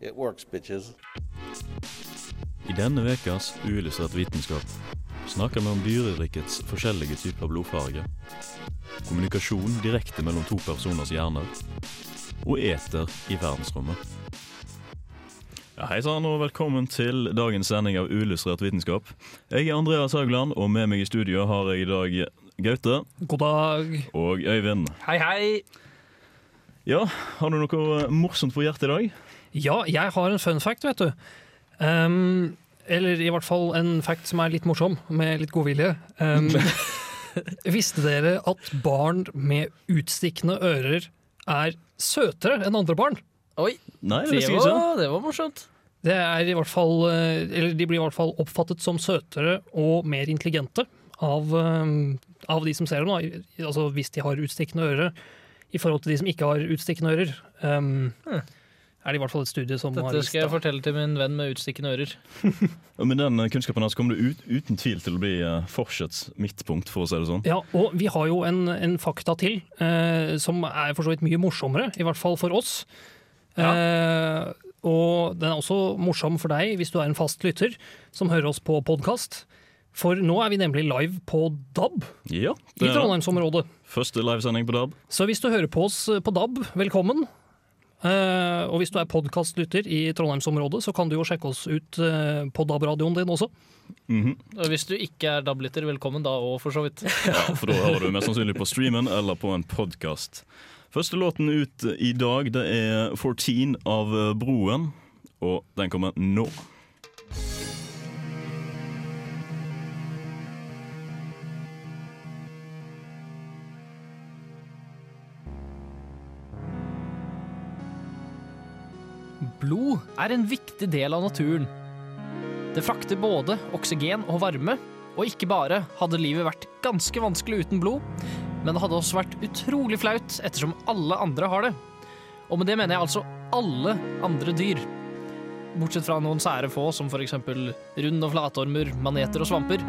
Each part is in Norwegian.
it works, bitches. I denne ukas Uillustrert vitenskap snakker vi om dyrerikets forskjellige typer blodfarge, kommunikasjon direkte mellom to personers hjerner og eter i verdensrommet. Ja, Hei sann og velkommen til dagens sending av Uillustrert vitenskap. Jeg er Andreas Haugland, og med meg i studio har jeg i dag Gaute God dag. og Øyvind. Hei, hei. Ja, har du noe morsomt på hjertet i dag? Ja, jeg har en fun fact, vet du. Um, eller i hvert fall en fact som er litt morsom, med litt godvilje. Um, visste dere at barn med utstikkende ører er søtere enn andre barn? Oi, Nei, det det var, det var morsomt. Det er i hvert fall, eh, eller De blir i hvert fall oppfattet som søtere og mer intelligente av, av de som ser dem, da. Altså hvis de har utstikkende ører, i forhold til de som ikke har utstikkende ører. Um, Hm. Er det i hvert fall et studie som har Dette skal jeg fortelle til min venn med utstikkende ører. Og Med den kunnskapen her så kommer du ut, uten tvil til å bli uh, midtpunkt, for å si det sånn. Ja, og vi har jo en, en fakta til, eh, som er for så vidt mye morsommere, i hvert fall for oss. Eh, og den er også morsom for deg hvis du er en fast lytter som hører oss på podkast. For nå er vi nemlig live på DAB Ja, i Trondheimsområdet. første livesending på DAB. Så hvis du hører på oss på DAB, velkommen. Eh, og hvis du er podkastlytter i Trondheimsområdet, så kan du jo sjekke oss ut eh, på DAB-radioen din også. Mm Og hvis du ikke er DAB-lytter, velkommen da òg, for så vidt. Ja, For da hører du mest sannsynlig på streamen eller på en podkast. Første låten ut i dag det er 14 av Broen, og den kommer nå. Blod er en viktig del av naturen. Det frakter både oksygen og varme, og ikke bare hadde livet vært ganske vanskelig uten blod, men det hadde også vært utrolig flaut ettersom alle andre har det. Og med det mener jeg altså alle andre dyr. Bortsett fra noen sære få, som eksempel rund- og flatormer, maneter og svamper.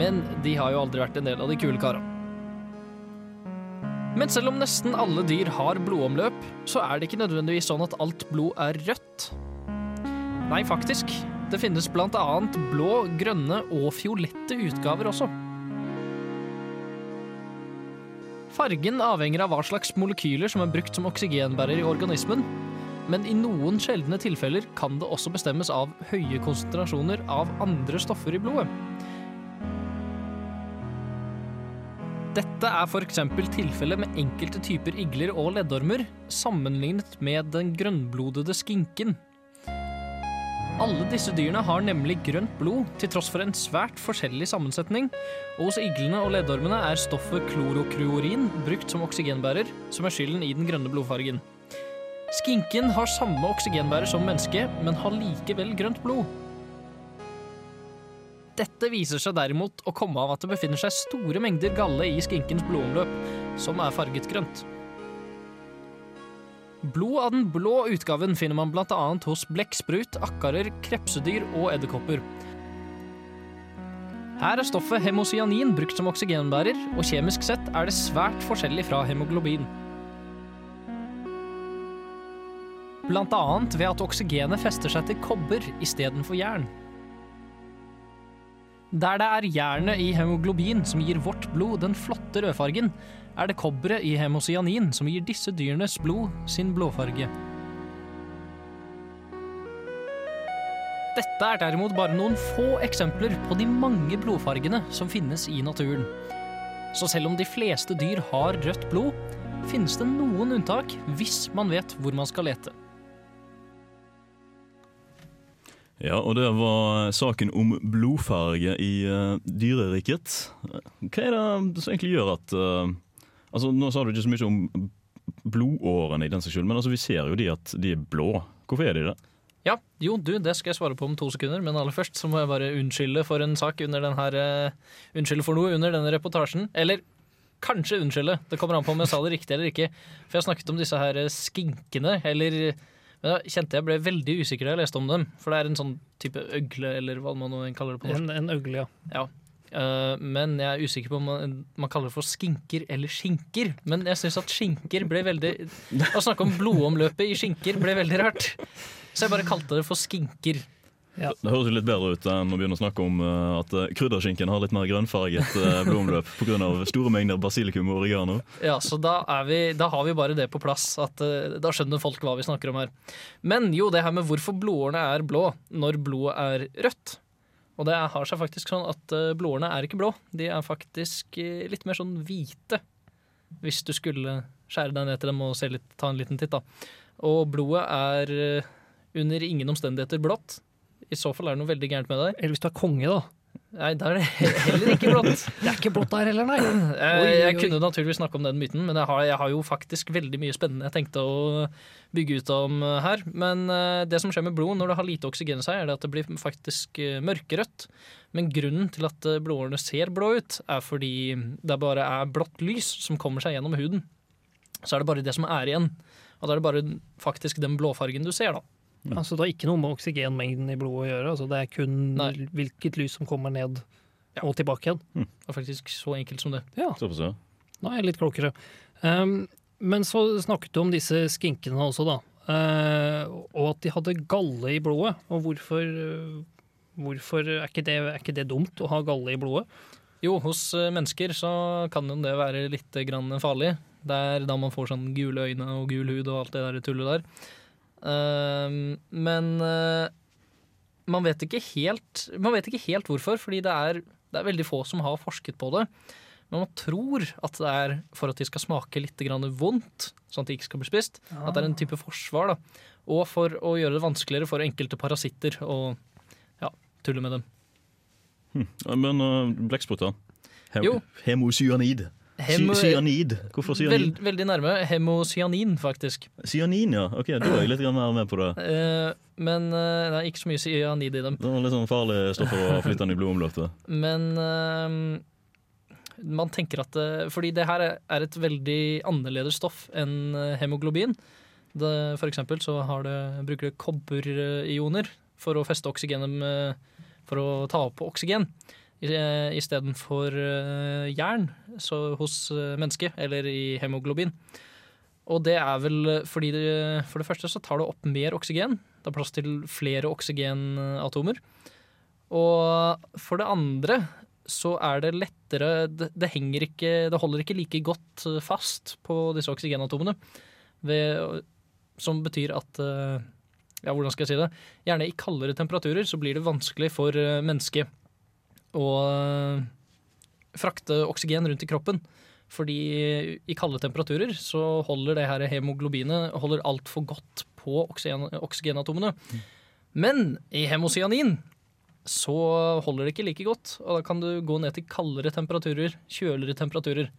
Men de har jo aldri vært en del av de kule kara. Men selv om nesten alle dyr har blodomløp, så er det ikke nødvendigvis sånn at alt blod er rødt. Nei, faktisk. Det finnes annet blå, grønne og fiolette utgaver også. Fargen avhenger av hva slags molekyler som er brukt som oksygenbærer i organismen, men i noen sjeldne tilfeller kan det også bestemmes av høye konsentrasjoner av andre stoffer i blodet. Dette er f.eks. tilfellet med enkelte typer igler og leddormer, sammenlignet med den grønnblodede skinken. Alle disse dyrene har nemlig grønt blod, til tross for en svært forskjellig sammensetning, og hos iglene og leddormene er stoffet klorokruorin brukt som oksygenbærer, som er skylden i den grønne blodfargen. Skinken har samme oksygenbærer som mennesket, men har likevel grønt blod. Dette viser seg derimot å komme av at det befinner seg store mengder galle i skinkens blodomløp, som er farget grønt. Blod av den blå utgaven finner man annet hos blekksprut, akkarer, krepsedyr og edderkopper. Her er stoffet hemocyanin brukt som oksygenbærer, og kjemisk sett er det svært forskjellig fra hemoglobin. Blant annet ved at oksygenet fester seg til kobber istedenfor jern. Der det er jernet i hemoglobin som gir vårt blod den flotte rødfargen, er det kobberet i hemocyanin som gir disse dyrenes blod sin blåfarge. Dette er derimot bare noen få eksempler på de mange blodfargene som finnes i naturen. Så selv om de fleste dyr har rødt blod, finnes det noen unntak hvis man vet hvor man skal lete. Ja, og det var saken om blodfarge i uh, dyreriket. Hva er det som egentlig gjør at uh, Altså, Nå sa du ikke så mye om blodårene i den seg selv, men altså, vi ser jo de at de er blå. Hvorfor er de det? Ja, jo, du, det skal jeg svare på om to sekunder, men aller først så må jeg bare unnskylde for en sak under den eh, Unnskylde for noe under denne reportasjen. Eller kanskje unnskylde. Det kommer an på om jeg sa det riktig eller ikke. For jeg snakket om disse her skinkene, eller Men da kjente jeg ble veldig usikker da jeg leste om dem. For det er en sånn type øgle, eller hva man kaller det på norsk. En, en øgle, ja. Eh, men jeg er usikker på om man, man kaller det for skinker eller skinker. Men jeg syns at skinker ble veldig Å snakke om blodomløpet i skinker ble veldig rart. Så jeg bare kalte det for skinker. Det høres jo litt bedre ut enn å begynne å snakke om eh, at eh, krydderskinken har litt mer grønnfarget blomløp blodomløp pga. store mengder basilikum og oregano. Ja, så da, vi, da har vi bare det på plass. At, eh, da skjønner folk hva vi snakker om her. Men jo, det her med hvorfor blodårene er blå når blodet er rødt. Og det har seg faktisk sånn at eh, blodårene er ikke blå. De er faktisk eh, litt mer sånn hvite. Hvis du skulle skjære deg ned til dem og se litt, ta en liten titt, da. Og blodet er eh, under ingen omstendigheter blått. I så fall er det noe veldig gærent med deg. Eller hvis du er konge, da. Nei, da er det heller ikke blått. Det er ikke blått der heller, nei. Jeg, Oi, jeg oi, kunne naturligvis snakke om den myten, men jeg har, jeg har jo faktisk veldig mye spennende jeg tenkte å bygge ut om eh, her. Men eh, det som skjer med blod når det har lite oksygen i seg, er det at det blir faktisk eh, mørkerødt. Men grunnen til at eh, blodårene ser blå ut, er fordi det bare er blått lys som kommer seg gjennom huden. Så er det bare det som er igjen. Og da er det bare faktisk den blåfargen du ser, da. Altså, det har ikke noe med oksygenmengden i blodet å gjøre. Altså, det er kun Nei. hvilket lys som kommer ned Ja. og tilbake igjen. Det er faktisk så enkelt som det. Ja, nå er jeg litt klokere. Um, men så snakket du om disse skinkene også, da. Uh, og at de hadde galle i blodet. Og hvorfor, uh, hvorfor er, ikke det, er ikke det dumt å ha galle i blodet? Jo, hos eh, mennesker så kan jo det være litt grann farlig. Det er da man får sånn gule øyne og gul hud og alt det der tullet der. Ehm, men eh, man vet ikke helt Man vet ikke helt hvorfor, fordi det er, det er veldig få som har forsket på det. Men man tror at det er for at de skal smake litt grann vondt, sånn at de ikke skal bli spist. At det er en type forsvar. da. Og for å gjøre det vanskeligere for enkelte parasitter å ja, tulle med dem. Hm. Men uh, blekkspruter? Hem Jo. Hemocyanid. Hem- Sy cyanid. Hvorfor Veld, cyanid? veldig nærme. Hemocyanin, faktisk. Cyanin, ja. Ok, Da er jeg litt mer med på det. Uh, men uh, det er ikke så mye cyanid i dem. Det er litt sånn farlige stoffer å flytte inn i blodomløpet. Men uh, man tenker at det, Fordi det her er et veldig annerledes stoff enn eh, hemoglobin. Det, for eksempel så har det, bruker det kobberioner for å feste oksygenet med, For å ta opp oksygen. I- Istedenfor uh, jern så hos eh, mennesket, eller i hemoglobin. Og det er vel fordi det, for det første så tar det opp mer oksygen. Det er plass til flere oksygenatomer. Og for det andre så er det lettere Det, henger ikke Det holder ikke like godt eh, fast på disse oksygenatomene. Ved, som betyr at eh, Ja, hvordan skal jeg si det? Gjerne i kaldere temperaturer så blir det vanskelig for eh, mennesket å eh, frakte oksygen rundt i kroppen. Fordi i kalde temperaturer så holder det her hemoglobinet holder altfor godt på oksygen, oksygenatomene. Men i hemocyanin så holder det ikke like godt, og da kan du gå ned til kaldere temperaturer, kjøligere temperaturer.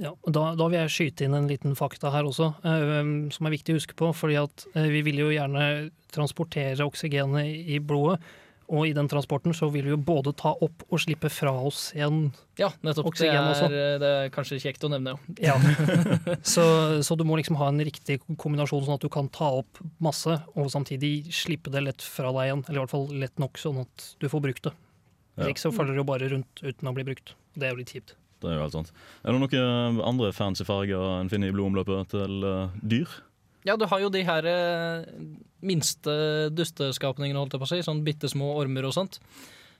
Ja, da, da vil jeg skyte inn en liten fakta her også, eh, som er viktig å huske på. fordi at eh, vi vil jo gjerne transportere oksygenet i blodet. Og i den transporten så vil vi jo både ta opp og slippe fra oss igjen. Ja, nettopp. Oksygen det, også. er, det er kanskje kjekt å nevne. Ja. så, så du må liksom ha en riktig kombinasjon, sånn at du kan ta opp masse, og samtidig slippe det lett fra deg igjen. Eller i hvert fall lett nok, sånn at du får brukt det. Ja. ikke så faller det jo bare rundt uten å bli brukt. Det er jo litt kjipt. Det er jo helt sant. Er det noen andre fancy farger en finner i blodomløpet til eh, dyr? Ja, du har jo de her eh, minste dusteskapningene, holdt jeg på å si. Sånn bitte små ormer og sånt.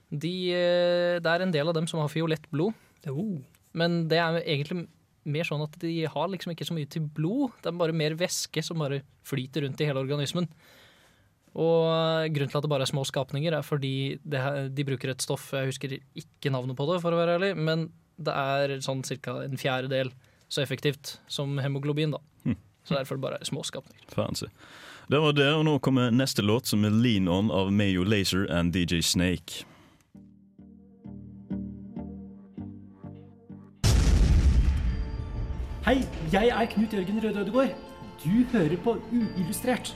De, eh, det er en del av dem som har fiolett blod. Oh. Men det er egentlig mer sånn at de har liksom ikke så mye til blod. Det er bare mer væske som bare flyter rundt i hele organismen. Og grunnen til at det bare er små skapninger, er fordi det de bruker et stoff Jeg husker ikke navnet på det, for å være ærlig, men det er sånn ca. en fjerdedel så effektivt som hemoglobin. da. Så derfor er det bare småskapninger. Fancy. Det var det, og nå kommer neste låt, som er Lean On av Mayo Laser and DJ Snake. Hei, jeg er Knut Jørgen Røde Ødegård. Du hører på Uillustrert,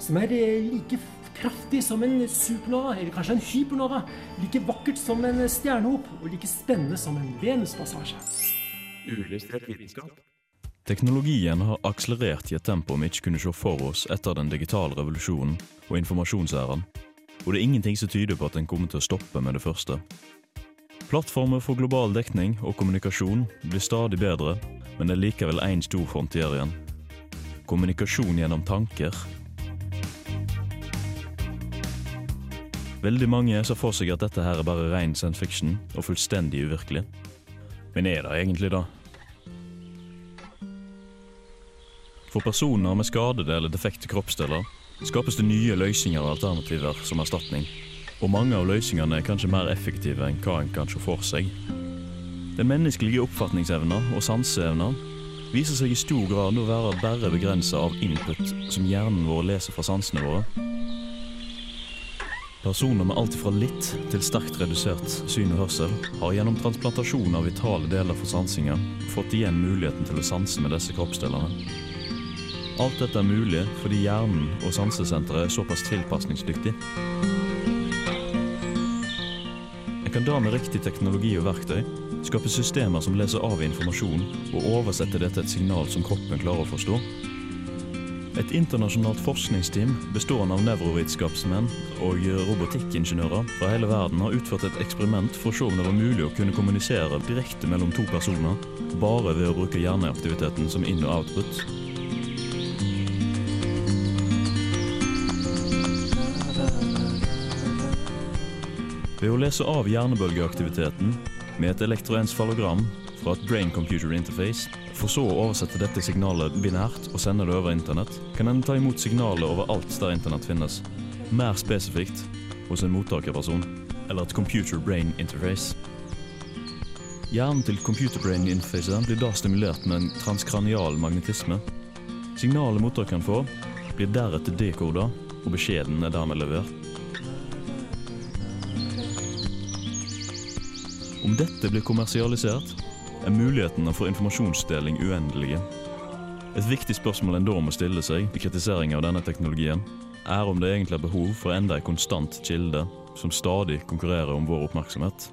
som er eh, like kraftig som en supernova, eller kanskje en hypernova. Like vakkert som en stjernehop, og like spennende som en Venuspassasje. Uillustrert vitenskap. Teknologien har akselerert i et tempo vi ikke kunne se for oss etter den digitale revolusjonen og informasjonsæren, og det er ingenting som tyder på at den kommer til å stoppe med det første. Plattformer for global dekning og kommunikasjon blir stadig bedre, men det er likevel én stor frontier igjen. Kommunikasjon gjennom tanker. Veldig mange ser for seg at dette her er bare ren science fiction og fullstendig uvirkelig. Men er det egentlig det? For personer med skadede eller defekte kroppsdeler skapes det nye løsninger og alternativer som erstatning. Og mange av løsningene er kanskje mer effektive enn hva en kan se for seg. Den menneskelige oppfatningsevna og sanseevna viser seg i stor grad å være bare begrensa av input som hjernen vår leser fra sansene våre. Personer med alt fra litt til sterkt redusert syn og hørsel har gjennom transplantasjon av vitale deler for sansinga fått igjen muligheten til å sanse med disse kroppsdelene. Alt dette er mulig fordi hjernen og sansesenteret er såpass tilpasningsdyktig. En kan da med riktig teknologi og verktøy skape systemer som leser av informasjon og oversetter det til et signal som kroppen klarer å forstå. Et internasjonalt forskningsteam bestående av nevrovitenskapsmenn og robotikkingeniører fra hele verden har utført et eksperiment for å se om det var mulig å kunne kommunisere direkte mellom to personer bare ved å bruke hjerneaktiviteten som inn- og output. Ved å lese av hjernebølgeaktiviteten med et elektroensfalogram fra et brain computer interface, for så å oversette dette signalet binært og sende det over internett, kan en ta imot signalet over alt der internett finnes. Mer spesifikt hos en mottakerperson, eller et computer brain interface. Hjernen til computer brain interfacet blir da stimulert med en transkranial magnetisme. Signalet mottakeren får, blir deretter dekoda, og beskjeden er dermed levert. Om dette blir kommersialisert, er mulighetene for informasjonsdeling uendelige. Et viktig spørsmål en da må stille seg i kritisering av denne teknologien, er om det egentlig er behov for enda en konstant kilde som stadig konkurrerer om vår oppmerksomhet.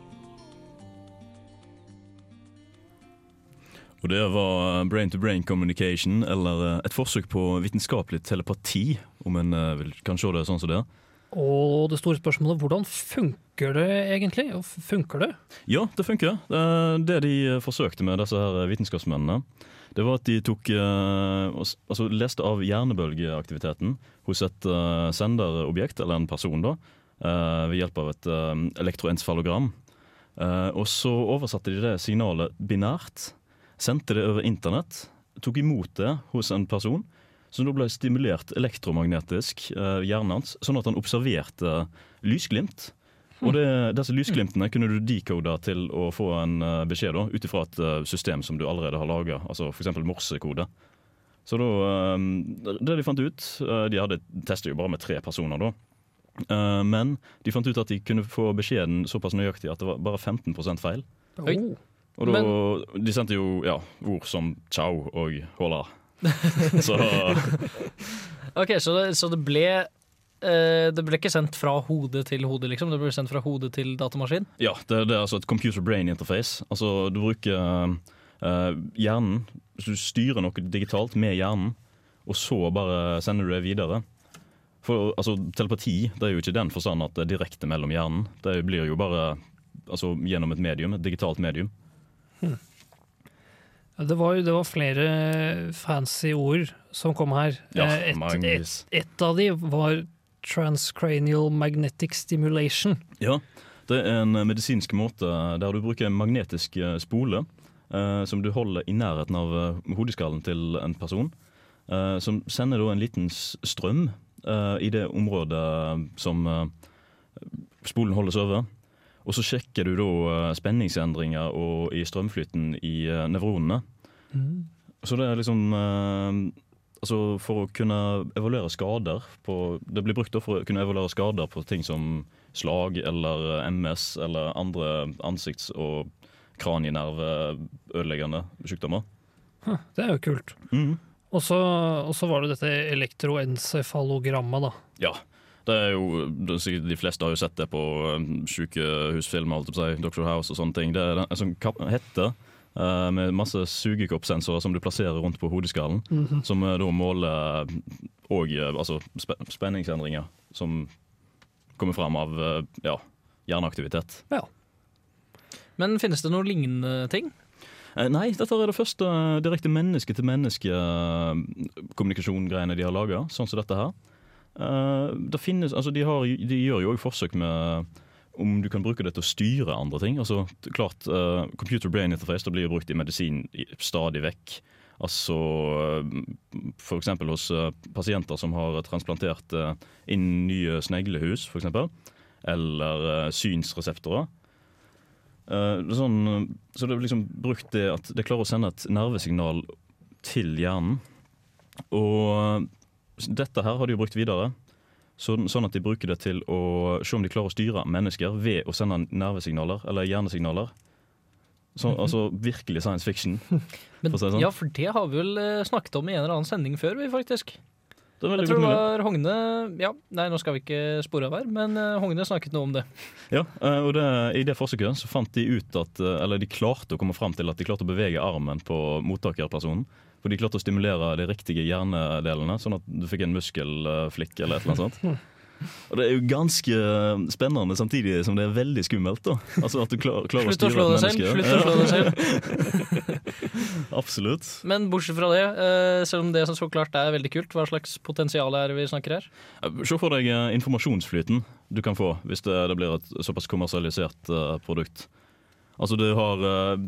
Og det var brain-to-brain communication, eller et forsøk på vitenskapelig telepati, om en vil kan se det sånn som det. Og det store spørsmålet hvordan funker det egentlig? Funker det? Ja, det funker. Det de forsøkte med disse her vitenskapsmennene, det var at de tok altså leste av hjernebølgeaktiviteten hos et senderobjekt, eller en person, da, ved hjelp av et elektroensfalogram. Og så oversatte de det signalet binært, sendte det over internett, tok imot det hos en person som da ble stimulert elektromagnetisk, eh, hjernen hans, sånn at han observerte lysglimt. Og det, disse lysglimtene kunne du decode til å få en uh, beskjed ut ifra et uh, system som du allerede har laga, altså f.eks. morsekode. Så da, det de fant ut De hadde testet jo bare med tre personer, da. men de fant ut at de kunne få beskjeden såpass nøyaktig at det var bare 15 feil. Oi. Og da, de sendte jo ja, ord som ciao og hola. så OK, så det, så det ble eh, det ble ikke sendt fra hode til hode, liksom? Det ble sendt fra hode til datamaskin? Ja, det, det er altså et computer brain interface. Altså du bruker uh, hjernen Du styrer noe digitalt med hjernen, og så bare sender du det videre. For altså, Telepati det er jo ikke den forstand at det er direkte mellom hjernen. Det blir jo bare altså, gjennom et medium, et digitalt medium. Hmm. Det var, det var, flere fancy ord som kom her. Ja, et, et, et, av de var transcranial magnetic stimulation. Ja, det er en medisinsk måte der du bruker en magnetisk spole eh, som du holder i nærheten av hodeskallen til en person. Eh, som sender da en liten strøm eh, i det området som spolen holdes over. Og så sjekker du da spenningsendringer i strømflyten i nevronene. Mm. Så det er liksom altså For å kunne evaluere skader på, Det blir brukt for å kunne evaluere skader på ting som slag eller MS eller andre ansikts- og kranienerveødeleggende sykdommer. Huh, det er jo kult. Mm. Og så var det dette elektroencefalogrammet, da. Ja. Det er jo, det er De fleste har jo sett det på um, sykehusfilmer, Doctor. House og sånne ting. Det er en sånn hette eh, med masse sugekoppsensorer som du plasserer rundt på hodeskallen. Som eh, da måler og, eh, altså, spenningsendringer som kommer fram av eh, ja, hjerneaktivitet. Men finnes det noen lignende ting? Eh, Nei, dette er det første eh, direkte menneske-til-menneske-kommunikasjon-greiene de har laga, sånn som dette her. Eh, finnes, altså de, har, de gjør jo òg forsøk med om du kan bruke det til å styre andre ting. Altså, klart, uh, Computer brain interface blir brukt i medisin stadig vekk. Altså F.eks. hos eh, pasienter som har transplantert eh, inn nye sneglehus, f.eks. Eller eh, synsreseptorer. Eh, er sånn, så det er liksom brukt det at det klarer å sende et nervesignal til hjernen. Og dette her har de jo brukt videre. Sånn, sånn at de bruker det til å se om de klarer å styre mennesker ved å sende nervesignaler, eller hjernesignaler. Så, Altså virkelig science fiction. Men, si sånn. Ja, for det har vi vel eh, snakket om i en eller annen sending før, vi faktisk. Det Jeg tror det var Hogne Ja, nei, nå skal vi ikke spore av her, men eh, Hogne snakket noe om det. Ja, eh, og det, I det forsøket så fant de ut at eh, Eller de klarte å komme fram til at de klarte å bevege armen på mottakerpersonen. For de klarte å stimulere de riktige hjernedelene, sånn at du fikk en muskelflikk eller et eller annet sånt. Og det er jo ganske spennende samtidig som det er veldig skummelt. da Altså at du klar, klarer Slutt å styre et menneske. Slutt å slå deg selv. Absolutt. Men bortsett fra det, eh, selv om det som så klart er veldig kult, hva slags potensial er det vi snakker her? Se for deg eh, informasjonsflyten du kan få hvis det, det blir et såpass kommersialisert eh, produkt. Altså Du har eh,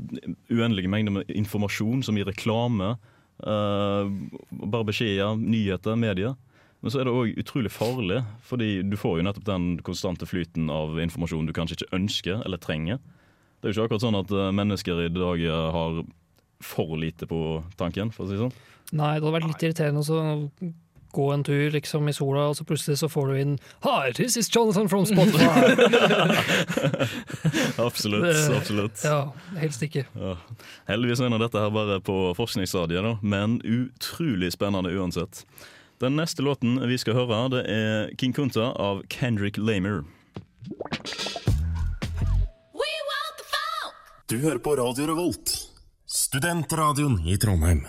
uendelige mengder med informasjon som gir reklame, eh, bare beskjeder, nyheter, medier. Men så er det òg utrolig farlig, fordi du får jo nettopp den konstante flyten av informasjon du kanskje ikke ønsker eller trenger. Det er jo ikke akkurat sånn at eh, mennesker i dag eh, har for lite på tanken, for å si det sånn. Nei, det hadde vært litt irriterende å gå en tur liksom i sola, og så plutselig så får du inn Hi, this is Jonathan from Spotify. Absolutt. Absolutt. ja, helst ikke. Ja. Heldigvis er dette her bare på forskningsstadiet, da, men utrolig spennende uansett. Den neste låten vi skal høre, det er King Kunta av Kendrick Lamer. Du hører på Radio Revolt, studentradioen i Trondheim.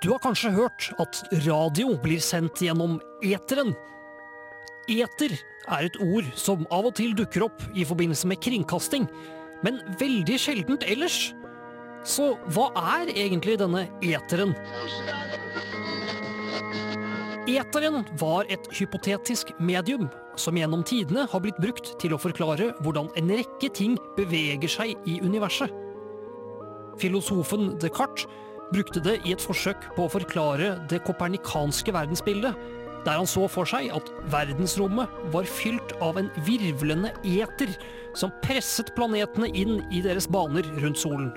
Du har kanskje hørt at radio blir sendt gjennom eteren. Eter er et ord som av og til dukker opp i forbindelse med kringkasting, men veldig sjeldent ellers. Så hva er egentlig denne eteren? Eteren var et hypotetisk medium som gjennom tidene har blitt brukt til å forklare hvordan en rekke ting beveger seg i universet. Filosofen Descartes brukte det i et forsøk på å forklare det kopernikanske verdensbildet, der han så for seg at verdensrommet var fylt av en virvlende eter som presset planetene inn i deres baner rundt solen.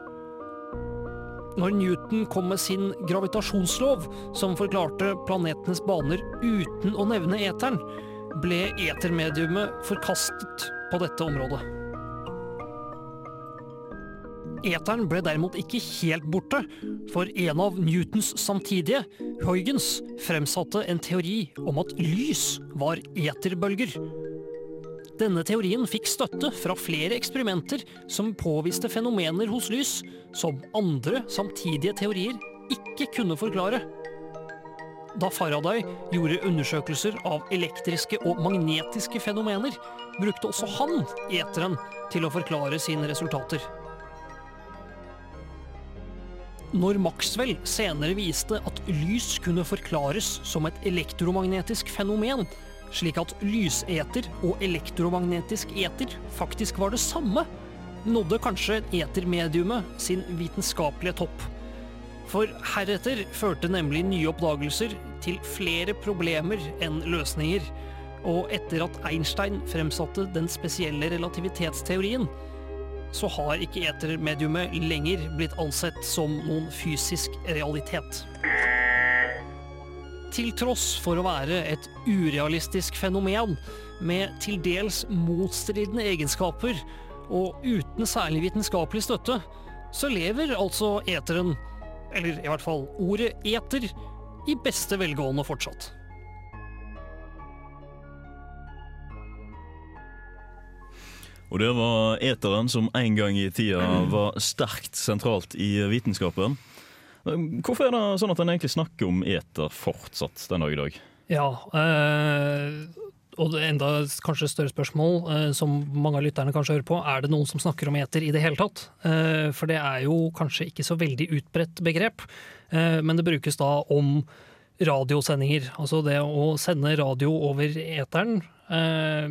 Når Newton kom med sin gravitasjonslov, som forklarte planetenes baner uten å nevne eteren, ble etermediumet forkastet på dette området. Eteren ble derimot ikke helt borte, for en av Newtons samtidige, Huygens, fremsatte en teori om at lys var eterbølger. Denne teorien fikk støtte fra flere eksperimenter som påviste fenomener hos lys som andre samtidige teorier ikke kunne forklare. Da Faraday gjorde undersøkelser av elektriske og magnetiske fenomener, brukte også han eteren til å forklare sine resultater. Når Maxwell senere viste at lys kunne forklares som et elektromagnetisk fenomen, slik at lyseter og elektromagnetisk eter faktisk var det samme, nådde kanskje etermediumet sin vitenskapelige topp. For heretter førte nemlig nye oppdagelser til flere problemer enn løsninger, og etter at Einstein fremsatte den spesielle relativitetsteorien, så har ikke etermediumet lenger blitt ansett som noen fysisk realitet til tross for å være et urealistisk fenomen med til dels motstridende egenskaper og uten særlig vitenskapelig støtte, så lever altså eteren, eller i hvert fall ordet eter, i beste velgående fortsatt. Og det var eteren som en gang i tida var sterkt sentralt i vitenskapen. Hvorfor er det sånn at en egentlig snakker om eter fortsatt den dag i dag? Ja, eh, og det enda kanskje større spørsmål, eh, som mange av lytterne kanskje hører på, er det noen som snakker om eter i det hele tatt? Eh, for det er jo kanskje ikke så veldig utbredt begrep, men det brukes da om radiosendinger. Altså det å sende radio over eteren eh,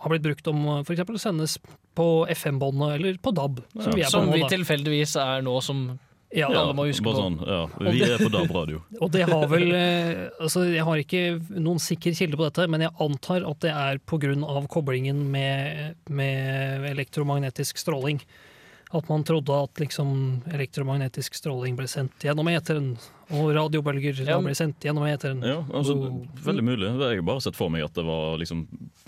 har blitt brukt om f.eks. sendes på FM-båndet eller på DAB. Som vi er på Som vi tilfeldigvis er nå, som Ja, alle må huske bare på. Sånn, ja. Vi er på DAB-radio. Og det har vel eh, altså Jeg har ikke noen sikker kilde på dette, men jeg antar at det er pga. koblingen med, med elektromagnetisk stråling. At man trodde at liksom elektromagnetisk stråling ble sendt gjennom eteren, og radiobølger Ja, ble sendt gjennom eteren. Ja, altså, veldig mulig. Jeg har bare sett for meg at det var liksom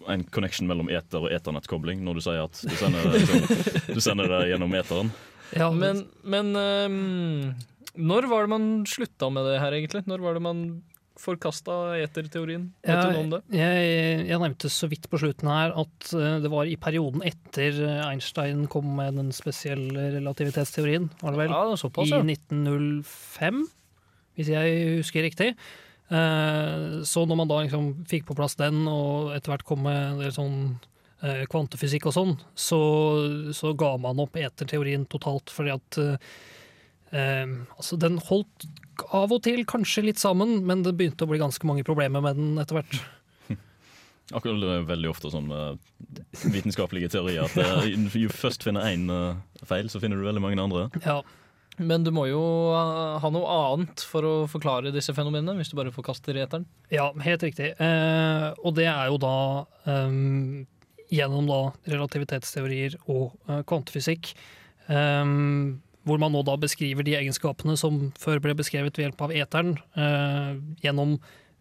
en connection mellom eter og eternettkobling, når du sier at du sender, liksom, du sender det gjennom eteren. Ja, Men, men um, når var det man slutta med det her, egentlig? Når var det man forkasta eterteorien? Vet Ja, du noe om det? jeg, jeg nevnte så vidt på slutten her at eh, det var i perioden etter Einstein kom med den spesielle relativitetsteorien, var det vel? Ja, såpass, ja. I 1905, hvis jeg husker riktig. Eh, Så når man da liksom fikk på plass den, og etter hvert kom med en del sånn kvantefysikk og sånn, så, så ga man opp eterteorien totalt, fordi at eh, eh, Altså, den holdt av og til kanskje litt sammen, men det begynte å bli ganske mange problemer med den etter hvert. Akkurat det er veldig ofte sånn med vitenskapelige teorier at eh, du først finner én feil, så finner du veldig mange andre. Ja. Men du må jo ha noe annet for å forklare disse fenomenene, hvis du bare forkaster eteren. Ja, helt riktig. Eh, og det er jo da ehm, gjennom da relativitetsteorier og eh, kvantefysikk, Um, hvor man nå da beskriver de egenskapene som før ble beskrevet ved hjelp av eteren, uh, gjennom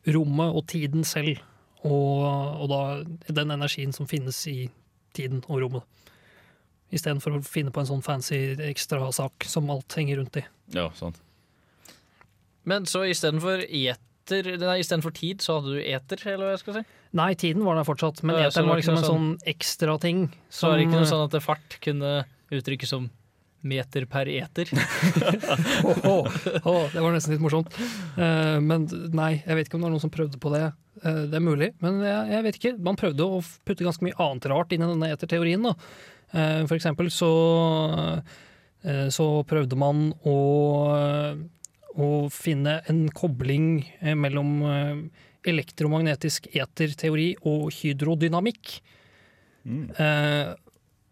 rommet og tiden selv, og, og da den energien som finnes i tiden og rommet. Istedenfor å finne på en sånn fancy ekstrasak som alt henger rundt i. Ja, sant. Men så istedenfor eter Nei, istedenfor tid, så hadde du eter, eller hva jeg skal si? Nei, tiden var der fortsatt, men eteren var var liksom en sånn, sånn ekstra ting. Så er det ikke noe sånn at fart kunne uttrykkes som meter per eter? Åh, oh, oh, det var nesten litt morsomt. Uh, men nei, jeg vet ikke om det var noen som prøvde på det. Uh, det er mulig, men jeg, jeg vet ikke. Man prøvde å putte ganske mye annet rart inn i denne eterteorien. Da. Eh, for eksempel så, eh, så prøvde man å, å finne en kobling eh, mellom eh, elektromagnetisk eterteori og hydrodynamikk. Eh,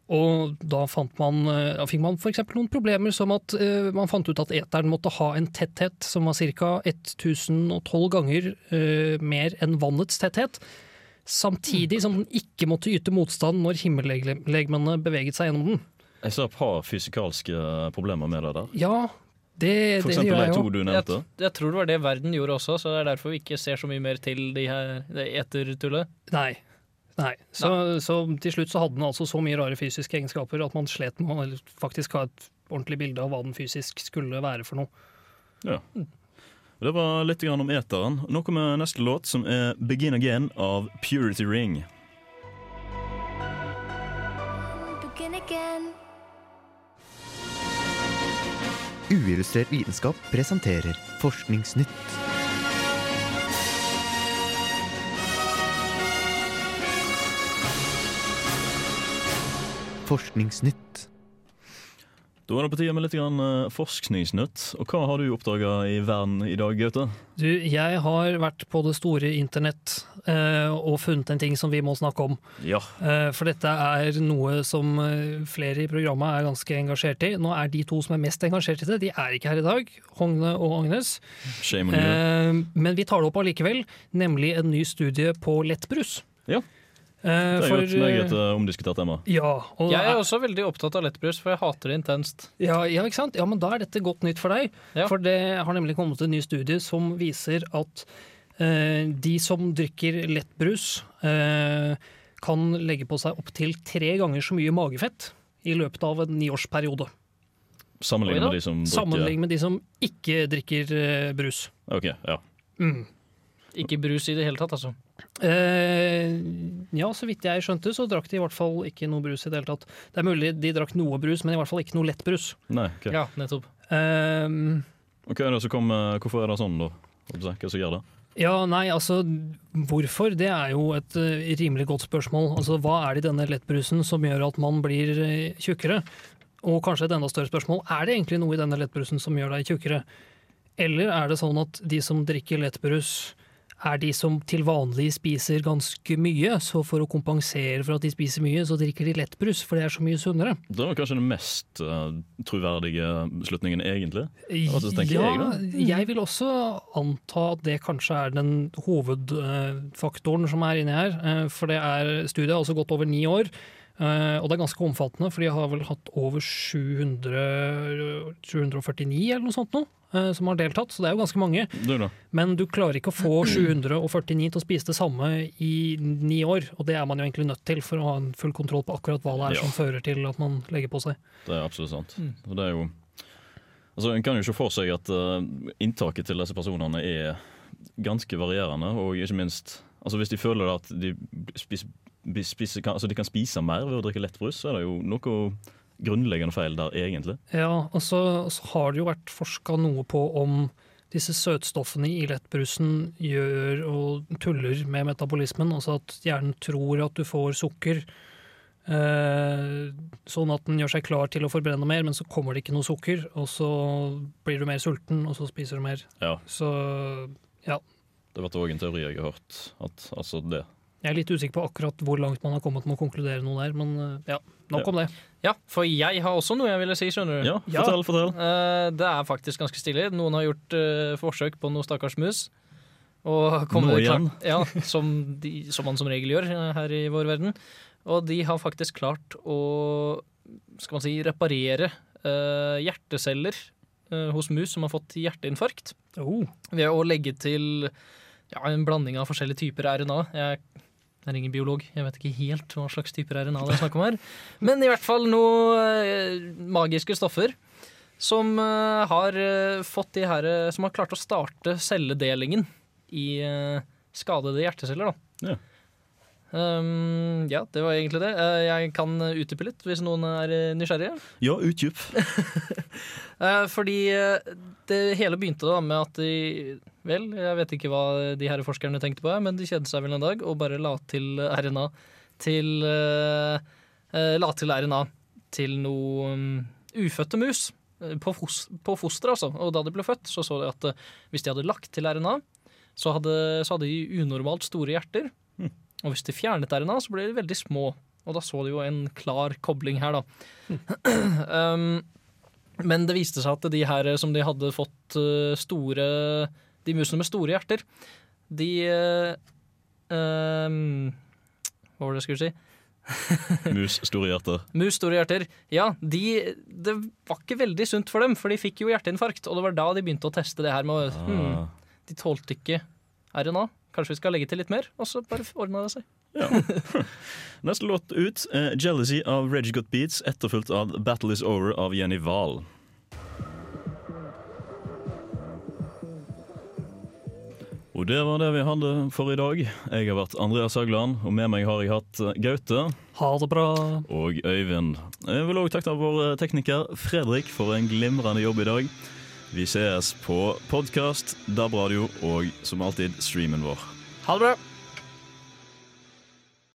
og da, fant man, da fikk man f.eks. noen problemer som at eh, man fant ut at eteren måtte ha en tetthet som var ca. 1012 ganger eh, mer enn vannets tetthet. Samtidig som den ikke måtte yte motstand når himmellegemene beveget seg gjennom den. Jeg ser et par fysikalske problemer med det der. Ja, det, For eksempel det de to du nevnte. jeg tror det var det verden gjorde også, så det er derfor vi ikke ser så mye mer til de her det etertullet. Nei. Nei. Så, så til slutt så hadde den altså så mye rare fysiske egenskaper at man slet med å faktisk ha et ordentlig bilde av hva den fysisk skulle være for noe. Ja. Det var litt grann om eteren. Nå kommer neste låt, som er 'Begin Again' av Purity Ring. Uillustrert vitenskap presenterer Forskningsnytt. Forskningsnytt. Da er det på tide med litt grann eh, forskningsnytt. Og hva har du oppdaga i verden i dag, Gaute? Du, jeg har vært på det store internett eh, og funnet en ting som vi må snakke om. Ja. Eh, for dette er noe som eh, flere i programmet er ganske engasjert i. Nå er de to som er mest engasjert i det, de er ikke her i dag. Hogne og Agnes. Shame on you. Eh, men vi tar det opp allikevel, nemlig en ny studie på lettbrus. Ja. Eh, Det er for, jo et meget eh, omdiskutert tema. ja, og Jeg er også veldig opptatt av lettbrus, for jeg hater det intenst. Ja, ja, ikke sant? Ja, men da er dette godt nytt for deg. For det har nemlig kommet en ny studie som viser at eh, de som drikker lettbrus, eh, kan legge på seg opptil tre ganger så mye magefett i løpet av en niårsperiode. Sammenlignet med de som drikker Sammenlignet med de som ikke drikker eh, brus. Ok, ja. Mm. Ikke brus i det hele tatt, altså. Eh, ja, så vidt jeg skjønte, så drakk de i hvert fall ikke noe brus i det hele tatt. Det er mulig de drakk noe brus, men i hvert fall ikke noe lettbrus. Nei, ok. Ja, nettopp. Eh, Og er som kommer, hvorfor er det sånn, da? Hva er det som gjør det? ja, nei, altså hvorfor? Det er jo et uh, rimelig godt spørsmål. Altså, Hva er det i denne lettbrusen som gjør at man blir uh, tjukkere? Og kanskje et enda større spørsmål, er det egentlig noe i denne lettbrusen som gjør deg tjukkere? Eller er det sånn at de som drikker lettbrus, er de som til vanlig spiser ganske mye, så for å kompensere for at de spiser mye, så drikker de lettbrus, for det er så mye sunnere? Det var kanskje den mest uh, troverdige beslutningen, egentlig. Tenker ja, jeg, jeg vil også anta at det kanskje er den hovedfaktoren som er inni her. eh, For det er studiet har godt over ni år. Eh, Og det er ganske omfattende, for de har vel hatt over 700, 749 eller noe sånt nå, uh, som har deltatt. Så det er jo ganske mange. Det det. Men du klarer ikke å få 749 til å spise det samme i ni år. Og det er man jo egentlig nødt til for å ha en full kontroll på akkurat hva det er Ja. som fører til at man legger på seg. Det er absolutt sant. Og det er jo Altså, En kan jo ikke få seg at uh, inntaket til disse personene er ganske varierende, og ikke minst altså Hvis de føler at de, spis, spis, spiser- kan, altså de kan spise mer ved å drikke lettbrus, så er det jo noe grunnleggende feil der, egentlig. Ja, og så, altså, har det jo vært forska noe på om disse søtstoffene i lettbrusen gjør og tuller med metabolismen, altså at hjernen tror at du får sukker, eh, sånn at den gjør seg klar til å forbrenne mer, men så kommer det ikke noe sukker, og så blir du mer sulten, og så spiser du mer. Ja. Så ja, Det har vært òg en teori jeg har hørt. At, altså det. Jeg er litt usikker på akkurat hvor langt man har kommet med å konkludere noe der, men eh, ja, nok Ja. om det. Ja, for jeg har også noe jeg ville si, skjønner du. Ja, fortell, fortell. Uh, det er faktisk ganske stilig. Noen har gjort uh, forsøk på noe stakkars mus. Og Nå kommet igjen? Ja, som, de, som man som regel gjør her i vår verden. Og de har faktisk klart å skal man si, reparere uh, hjerteceller eh, hos mus som har fått hjerteinfarkt. Oh. Ved å legge til ja, en blanding av forskjellige typer RNA. Jeg er ingen biolog, jeg vet ikke helt hva slags typer RNA det er snakk om her. Men i hvert fall noen eh, magiske stoffer som eh, har eh, fått de her Som har klart å starte celledelingen i skadede hjerteceller, da. Ja. Um, ja, det var egentlig det. Jeg kan utdype litt hvis noen er nysgjerrige. Ja, utdyp. Fordi det hele begynte da med at de Vel, jeg vet ikke hva de her forskerne tenkte på, men de kjedet seg vel en dag og bare la til RNA til uh, La til RNA til noe um, ufødte mus. eh, På, fos på foster, altså. Og da de ble født, så så de at uh, hvis de hadde lagt til RNA, så hadde, så hadde de unormalt store hjerter. Og hvis de fjernet RNA, så ble de veldig små. Og da så de jo en klar kobling her, da. um, men det viste seg at de her som de hadde fått store De musene med store hjerter, de eh, um, Hva var det jeg skulle si? Mus, store hjerter. Mus, store hjerter. Ja, de, det var ikke veldig sunt for dem, for de fikk jo hjerteinfarkt. Og det var da de begynte å teste det her med Ah. hmm, De tålte ikke RNA. Kanskje vi skal legge til litt mer? Og så bare ordna det seg. Neste låt ut er 'Jealousy' av Reggie Got Beats, etterfulgt av 'Battle Is Over' av Jenny Wahl. Og det var det vi hadde for i dag. Jeg har vært Andreas Haugland, og med meg har jeg hatt eh, Gaute. Ha det bra. Og Øyvind. Jeg vil òg takke vår eh, tekniker Fredrik for en glimrende jobb i dag. Vi ses på podkast, DAB-radio og som alltid streamen vår. Ha det bra!